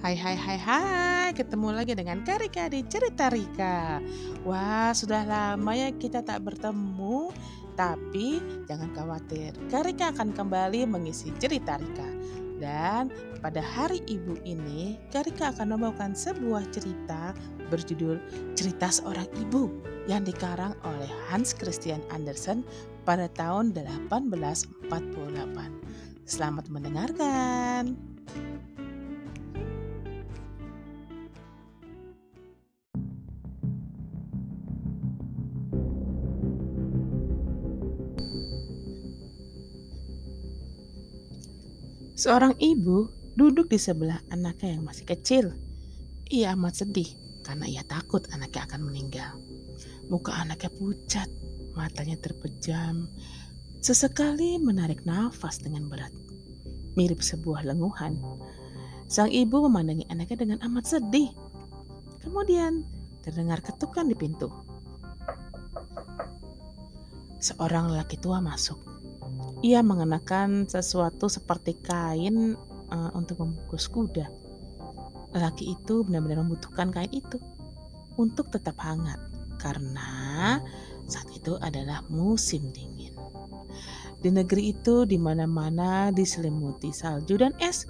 Hai hai hai hai, ketemu lagi dengan Karika di Cerita Rika. Wah, sudah lama ya kita tak bertemu, tapi jangan khawatir, Karika akan kembali mengisi Cerita Rika. Dan pada hari ibu ini, Karika akan membawakan sebuah cerita berjudul Cerita Seorang Ibu yang dikarang oleh Hans Christian Andersen pada tahun 1848. Selamat mendengarkan. Seorang ibu duduk di sebelah anaknya yang masih kecil. Ia amat sedih karena ia takut anaknya akan meninggal. Muka anaknya pucat, matanya terpejam. Sesekali menarik nafas dengan berat. Mirip sebuah lenguhan. Sang ibu memandangi anaknya dengan amat sedih. Kemudian terdengar ketukan di pintu. Seorang lelaki tua masuk. Ia mengenakan sesuatu seperti kain uh, untuk membungkus kuda. Lelaki itu benar-benar membutuhkan kain itu untuk tetap hangat karena saat itu adalah musim dingin. Di negeri itu di mana-mana diselimuti salju dan es.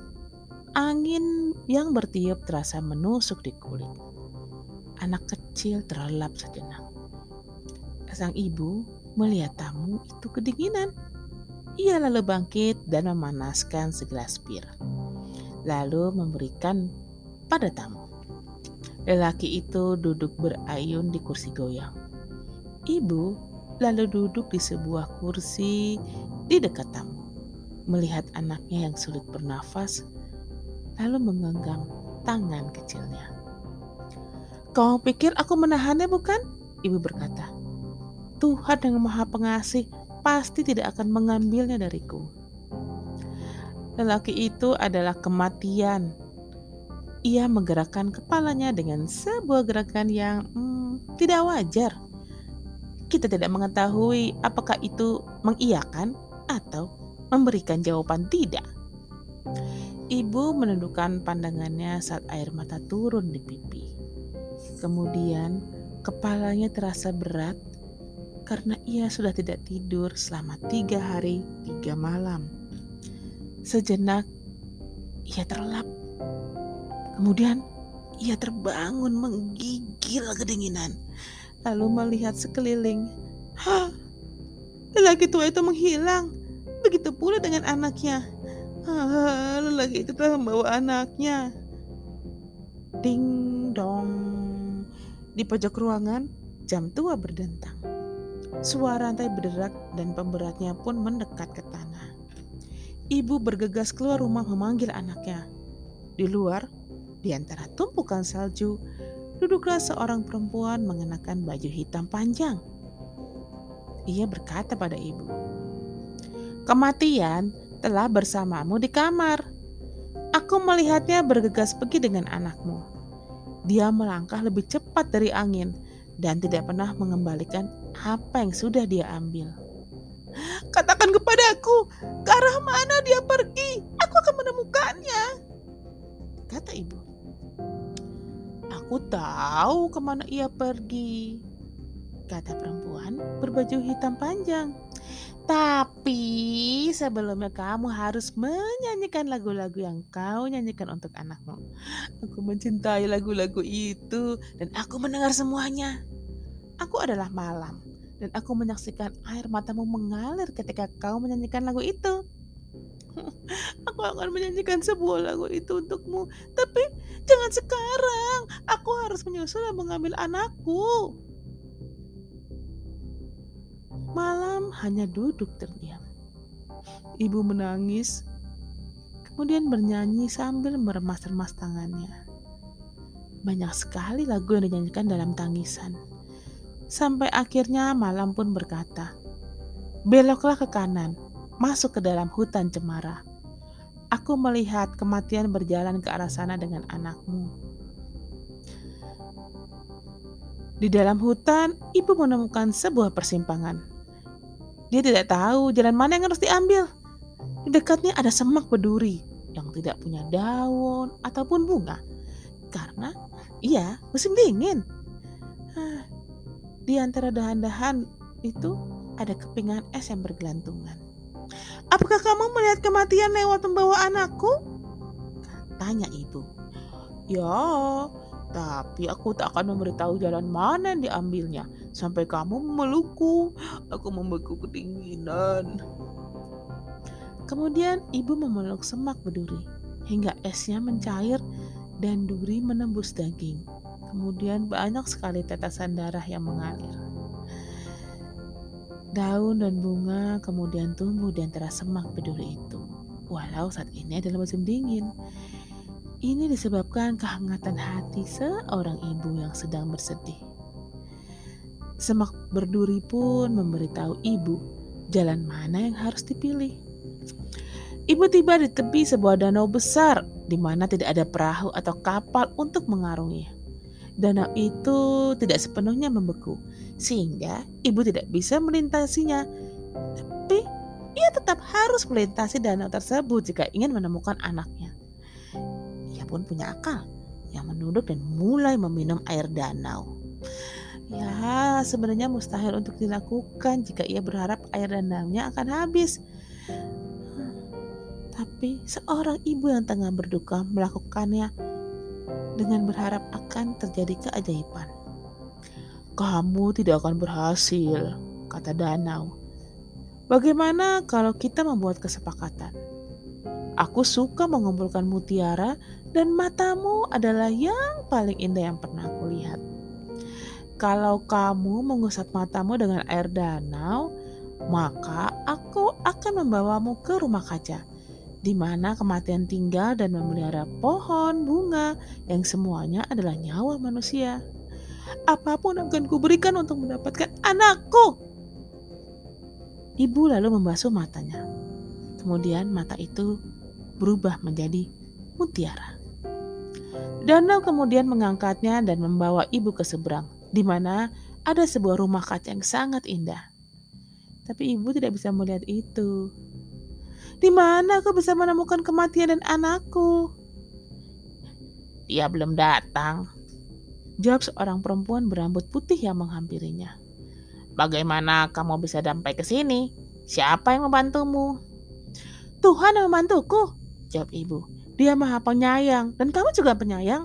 Angin yang bertiup terasa menusuk di kulit. Anak kecil terlelap sejenak. Sang ibu melihat tamu itu kedinginan ia lalu bangkit dan memanaskan segelas bir. Lalu memberikan pada tamu. Lelaki itu duduk berayun di kursi goyang. Ibu lalu duduk di sebuah kursi di dekat tamu. Melihat anaknya yang sulit bernafas, lalu menggenggam tangan kecilnya. Kau pikir aku menahannya bukan? Ibu berkata. Tuhan yang maha pengasih pasti tidak akan mengambilnya dariku. Lelaki itu adalah kematian. Ia menggerakkan kepalanya dengan sebuah gerakan yang hmm, tidak wajar. Kita tidak mengetahui apakah itu mengiyakan atau memberikan jawaban tidak. Ibu menundukkan pandangannya saat air mata turun di pipi. Kemudian kepalanya terasa berat karena ia sudah tidak tidur selama tiga hari tiga malam. Sejenak ia terlelap. Kemudian ia terbangun menggigil kedinginan. Lalu melihat sekeliling. Hah, lelaki tua itu menghilang. Begitu pula dengan anaknya. Ah, lelaki itu telah membawa anaknya. Ding dong. Di pojok ruangan, jam tua berdentang. Suara rantai berderak dan pemberatnya pun mendekat ke tanah. Ibu bergegas keluar rumah memanggil anaknya. Di luar, di antara tumpukan salju, duduklah seorang perempuan mengenakan baju hitam panjang. Ia berkata pada ibu, "Kematian telah bersamamu di kamar. Aku melihatnya bergegas pergi dengan anakmu. Dia melangkah lebih cepat dari angin." dan tidak pernah mengembalikan apa yang sudah dia ambil. Katakan kepadaku, ke arah mana dia pergi? Aku akan menemukannya. Kata ibu. Aku tahu ke mana ia pergi. Kata perempuan berbaju hitam panjang. Tapi sebelumnya kamu harus menyanyikan lagu-lagu yang kau nyanyikan untuk anakmu. Aku mencintai lagu-lagu itu dan aku mendengar semuanya. Aku adalah malam, dan aku menyaksikan air matamu mengalir ketika kau menyanyikan lagu itu. aku akan menyanyikan sebuah lagu itu untukmu, tapi jangan sekarang. Aku harus menyusul dan mengambil anakku. Malam hanya duduk terdiam. Ibu menangis, kemudian bernyanyi sambil meremas-remas tangannya. Banyak sekali lagu yang dinyanyikan dalam tangisan Sampai akhirnya malam pun berkata, Beloklah ke kanan, masuk ke dalam hutan cemara. Aku melihat kematian berjalan ke arah sana dengan anakmu. Di dalam hutan, ibu menemukan sebuah persimpangan. Dia tidak tahu jalan mana yang harus diambil. Di dekatnya ada semak berduri. yang tidak punya daun ataupun bunga. Karena iya musim dingin. Di antara dahan-dahan itu ada kepingan es yang bergelantungan. Apakah kamu melihat kematian lewat membawa anakku? Tanya ibu. Ya, tapi aku tak akan memberitahu jalan mana yang diambilnya. Sampai kamu memelukku, aku membeku kedinginan. Kemudian ibu memeluk semak berduri hingga esnya mencair dan duri menembus daging. Kemudian banyak sekali tetesan darah yang mengalir. Daun dan bunga kemudian tumbuh di antara semak berduri itu. Walau saat ini adalah musim dingin. Ini disebabkan kehangatan hati seorang ibu yang sedang bersedih. Semak berduri pun memberitahu ibu jalan mana yang harus dipilih. Ibu tiba di tepi sebuah danau besar di mana tidak ada perahu atau kapal untuk mengarungi. Danau itu tidak sepenuhnya membeku, sehingga ibu tidak bisa melintasinya. Tapi ia tetap harus melintasi danau tersebut jika ingin menemukan anaknya. Ia pun punya akal yang menunduk dan mulai meminum air danau. Ya, sebenarnya mustahil untuk dilakukan jika ia berharap air danaunya akan habis. Tapi seorang ibu yang tengah berduka melakukannya dengan berharap akan terjadi keajaiban. Kamu tidak akan berhasil, kata Danau. Bagaimana kalau kita membuat kesepakatan? Aku suka mengumpulkan mutiara dan matamu adalah yang paling indah yang pernah aku lihat. Kalau kamu mengusap matamu dengan air danau, maka aku akan membawamu ke rumah kaca di mana kematian tinggal dan memelihara pohon, bunga, yang semuanya adalah nyawa manusia. Apa pun akan kuberikan untuk mendapatkan anakku. Ibu lalu membasuh matanya. Kemudian mata itu berubah menjadi mutiara. Danau kemudian mengangkatnya dan membawa ibu ke seberang, di mana ada sebuah rumah kaca yang sangat indah. Tapi ibu tidak bisa melihat itu di mana aku bisa menemukan kematian dan anakku? Dia belum datang. Jawab seorang perempuan berambut putih yang menghampirinya. Bagaimana kamu bisa sampai ke sini? Siapa yang membantumu? Tuhan yang membantuku, jawab ibu. Dia maha penyayang dan kamu juga penyayang.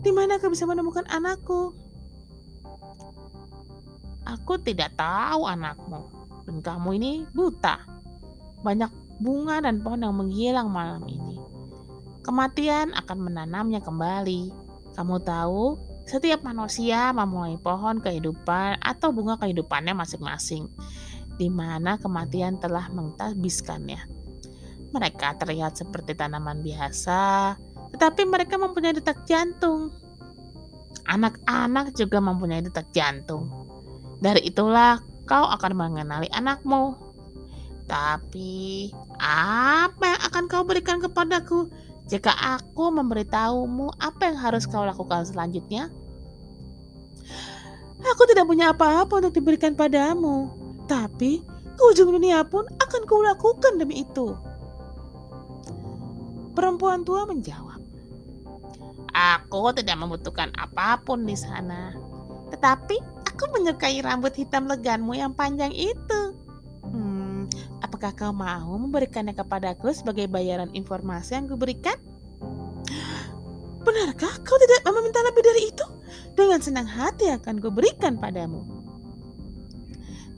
Di mana aku bisa menemukan anakku? Aku tidak tahu anakmu dan kamu ini buta. Banyak bunga dan pohon yang menghilang malam ini. Kematian akan menanamnya kembali. Kamu tahu, setiap manusia memulai pohon kehidupan atau bunga kehidupannya masing-masing, di mana kematian telah mengtabiskannya. Mereka terlihat seperti tanaman biasa, tetapi mereka mempunyai detak jantung. Anak-anak juga mempunyai detak jantung. Dari itulah kau akan mengenali anakmu. Tapi apa yang akan kau berikan kepadaku jika aku memberitahumu apa yang harus kau lakukan selanjutnya? Aku tidak punya apa-apa untuk diberikan padamu, tapi ke ujung dunia pun akan lakukan demi itu. Perempuan tua menjawab, Aku tidak membutuhkan apa pun di sana, tetapi aku menyukai rambut hitam leganmu yang panjang itu. Apakah kau mau memberikannya kepadaku sebagai bayaran informasi yang kuberikan? Benarkah kau tidak meminta lebih dari itu? Dengan senang hati akan kuberikan padamu.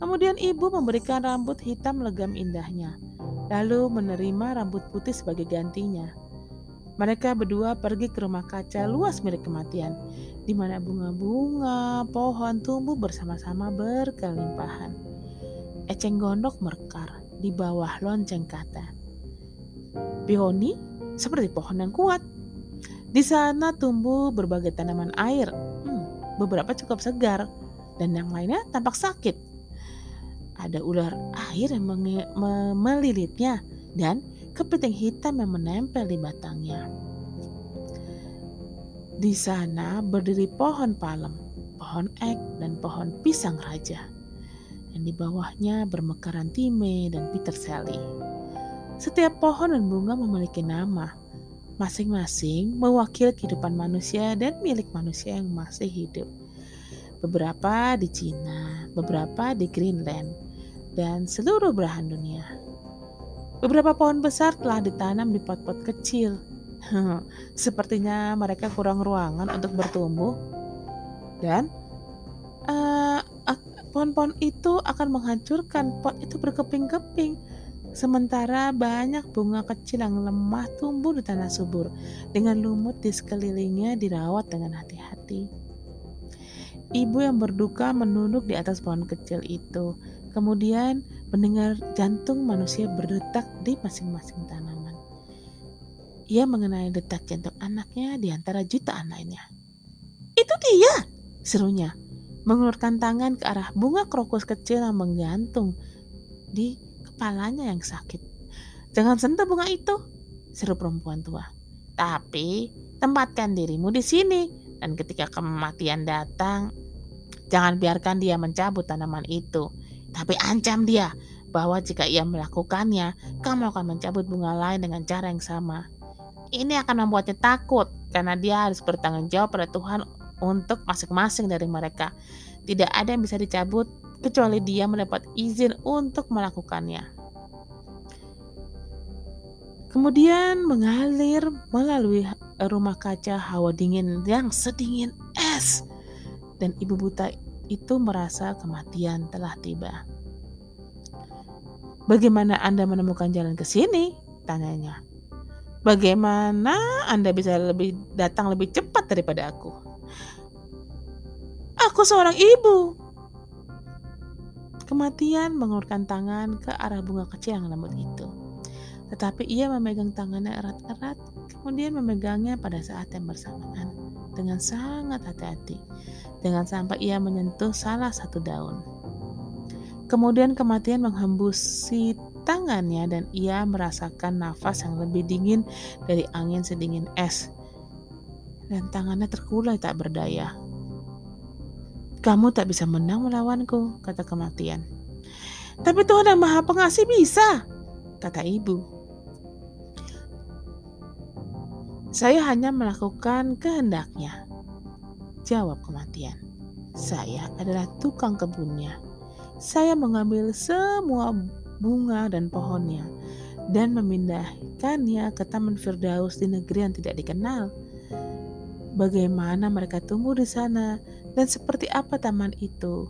Kemudian ibu memberikan rambut hitam legam indahnya, lalu menerima rambut putih sebagai gantinya. Mereka berdua pergi ke rumah kaca luas milik kematian, di mana bunga-bunga, pohon tumbuh bersama-sama berkelimpahan. Eceng gondok merkar, di bawah lonceng kata. Bihoni seperti pohon yang kuat. Di sana tumbuh berbagai tanaman air. Hmm, beberapa cukup segar dan yang lainnya tampak sakit. Ada ular air yang melilitnya dan kepiting hitam yang menempel di batangnya. Di sana berdiri pohon palem, pohon ek, dan pohon pisang raja dan di bawahnya bermekaran time dan peter sally. Setiap pohon dan bunga memiliki nama, masing-masing mewakili kehidupan manusia dan milik manusia yang masih hidup. Beberapa di Cina, beberapa di Greenland, dan seluruh belahan dunia. Beberapa pohon besar telah ditanam di pot-pot kecil. Sepertinya mereka kurang ruangan untuk bertumbuh, dan pohon-pohon itu akan menghancurkan pot itu berkeping-keping Sementara banyak bunga kecil yang lemah tumbuh di tanah subur dengan lumut di sekelilingnya dirawat dengan hati-hati. Ibu yang berduka menunduk di atas pohon kecil itu, kemudian mendengar jantung manusia berdetak di masing-masing tanaman. Ia mengenai detak jantung anaknya di antara jutaan lainnya. Itu dia, serunya, mengulurkan tangan ke arah bunga krokus kecil yang menggantung di kepalanya yang sakit. Jangan sentuh bunga itu, seru perempuan tua. Tapi tempatkan dirimu di sini dan ketika kematian datang, jangan biarkan dia mencabut tanaman itu. Tapi ancam dia bahwa jika ia melakukannya, kamu akan mencabut bunga lain dengan cara yang sama. Ini akan membuatnya takut karena dia harus bertanggung jawab pada Tuhan untuk masing-masing dari mereka. Tidak ada yang bisa dicabut kecuali dia mendapat izin untuk melakukannya. Kemudian mengalir melalui rumah kaca hawa dingin yang sedingin es. Dan ibu buta itu merasa kematian telah tiba. Bagaimana Anda menemukan jalan ke sini? Tanyanya. Bagaimana Anda bisa lebih datang lebih cepat daripada aku? Aku seorang ibu, Kematian mengulurkan tangan ke arah bunga kecil yang lembut itu. Tetapi ia memegang tangannya erat-erat, kemudian memegangnya pada saat yang bersamaan dengan sangat hati-hati, dengan sampai ia menyentuh salah satu daun. Kemudian kematian menghembusi tangannya dan ia merasakan nafas yang lebih dingin dari angin sedingin es. Dan tangannya terkulai tak berdaya. Kamu tak bisa menang melawanku, kata kematian. Tapi Tuhan yang Maha Pengasih bisa, kata ibu. Saya hanya melakukan kehendaknya, jawab kematian. Saya adalah tukang kebunnya. Saya mengambil semua bunga dan pohonnya dan memindahkannya ke Taman Firdaus di negeri yang tidak dikenal. Bagaimana mereka tumbuh di sana dan seperti apa taman itu?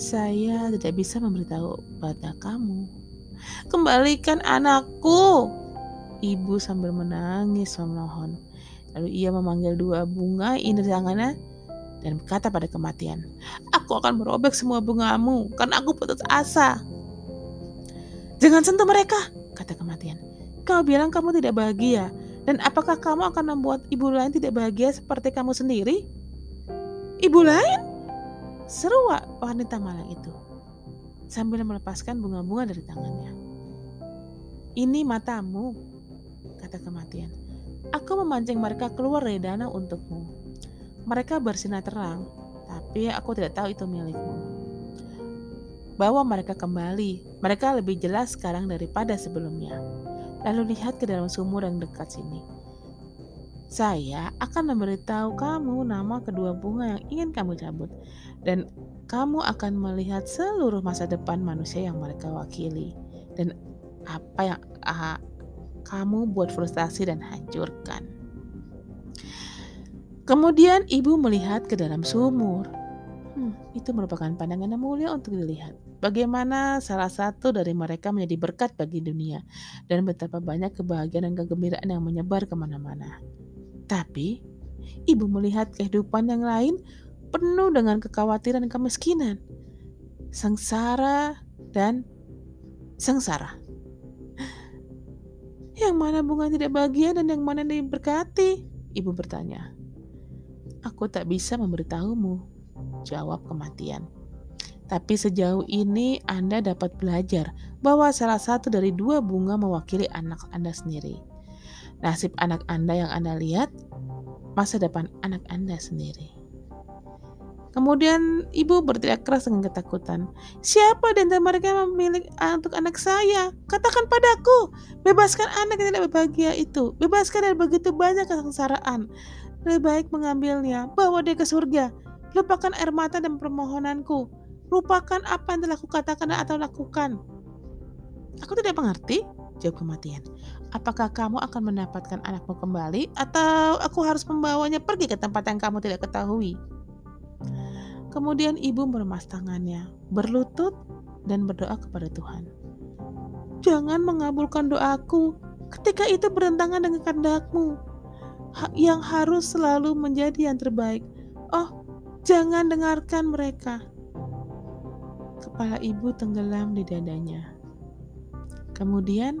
Saya tidak bisa memberitahu pada kamu. Kembalikan anakku, ibu sambil menangis memohon. Lalu ia memanggil dua bunga indah tangannya dan berkata pada kematian, Aku akan merobek semua bungamu karena aku putus asa. Jangan sentuh mereka, kata kematian. Kau bilang kamu tidak bahagia, dan apakah kamu akan membuat ibu lain tidak bahagia seperti kamu sendiri? Ibu lain? Seru wanita malang itu sambil melepaskan bunga-bunga dari tangannya. Ini matamu, kata kematian. Aku memancing mereka keluar dari danau untukmu. Mereka bersinar terang, tapi aku tidak tahu itu milikmu. Bawa mereka kembali, mereka lebih jelas sekarang daripada sebelumnya. Lalu lihat ke dalam sumur yang dekat sini. Saya akan memberitahu kamu nama kedua bunga yang ingin kamu cabut, dan kamu akan melihat seluruh masa depan manusia yang mereka wakili, dan apa yang ah, kamu buat frustasi dan hancurkan. Kemudian ibu melihat ke dalam sumur. Hmm, itu merupakan pandangan yang mulia untuk dilihat. Bagaimana salah satu dari mereka menjadi berkat bagi dunia dan betapa banyak kebahagiaan dan kegembiraan yang menyebar ke mana-mana. Tapi, ibu melihat kehidupan yang lain penuh dengan kekhawatiran kemiskinan, sengsara, dan sengsara. Yang mana bunga tidak bahagia dan yang mana diberkati? Ibu bertanya. Aku tak bisa memberitahumu, jawab kematian. Tapi sejauh ini Anda dapat belajar bahwa salah satu dari dua bunga mewakili anak Anda sendiri. Nasib anak Anda yang Anda lihat, masa depan anak Anda sendiri. Kemudian ibu berteriak keras dengan ketakutan. Siapa di antara mereka yang memilih untuk anak saya? Katakan padaku, bebaskan anak yang tidak berbahagia itu. Bebaskan dari begitu banyak kesengsaraan. Lebih baik mengambilnya, bawa dia ke surga. Lupakan air mata dan permohonanku. Lupakan apa yang telah kukatakan atau lakukan. Aku tidak mengerti, jawab kematian. Apakah kamu akan mendapatkan anakmu kembali atau aku harus membawanya pergi ke tempat yang kamu tidak ketahui? Kemudian ibu meremas tangannya, berlutut dan berdoa kepada Tuhan. Jangan mengabulkan doaku ketika itu bertentangan dengan kehendakmu yang harus selalu menjadi yang terbaik. Oh, jangan dengarkan mereka. Kepala ibu tenggelam di dadanya. Kemudian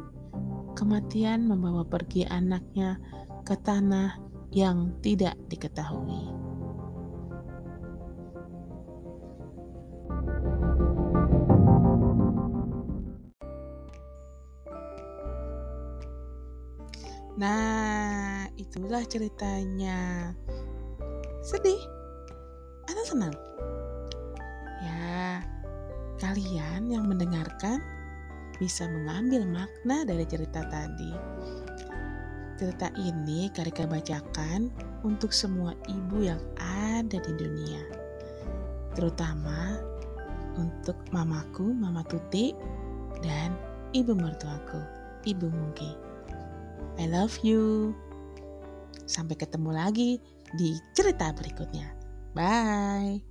kematian membawa pergi anaknya ke tanah yang tidak diketahui. Nah, itulah ceritanya. Sedih atau senang? Ya, kalian yang mendengarkan bisa mengambil makna dari cerita tadi. Cerita ini Karika bacakan untuk semua ibu yang ada di dunia. Terutama untuk mamaku, Mama Tuti, dan ibu mertuaku, Ibu Mungki. I love you. Sampai ketemu lagi di cerita berikutnya. Bye.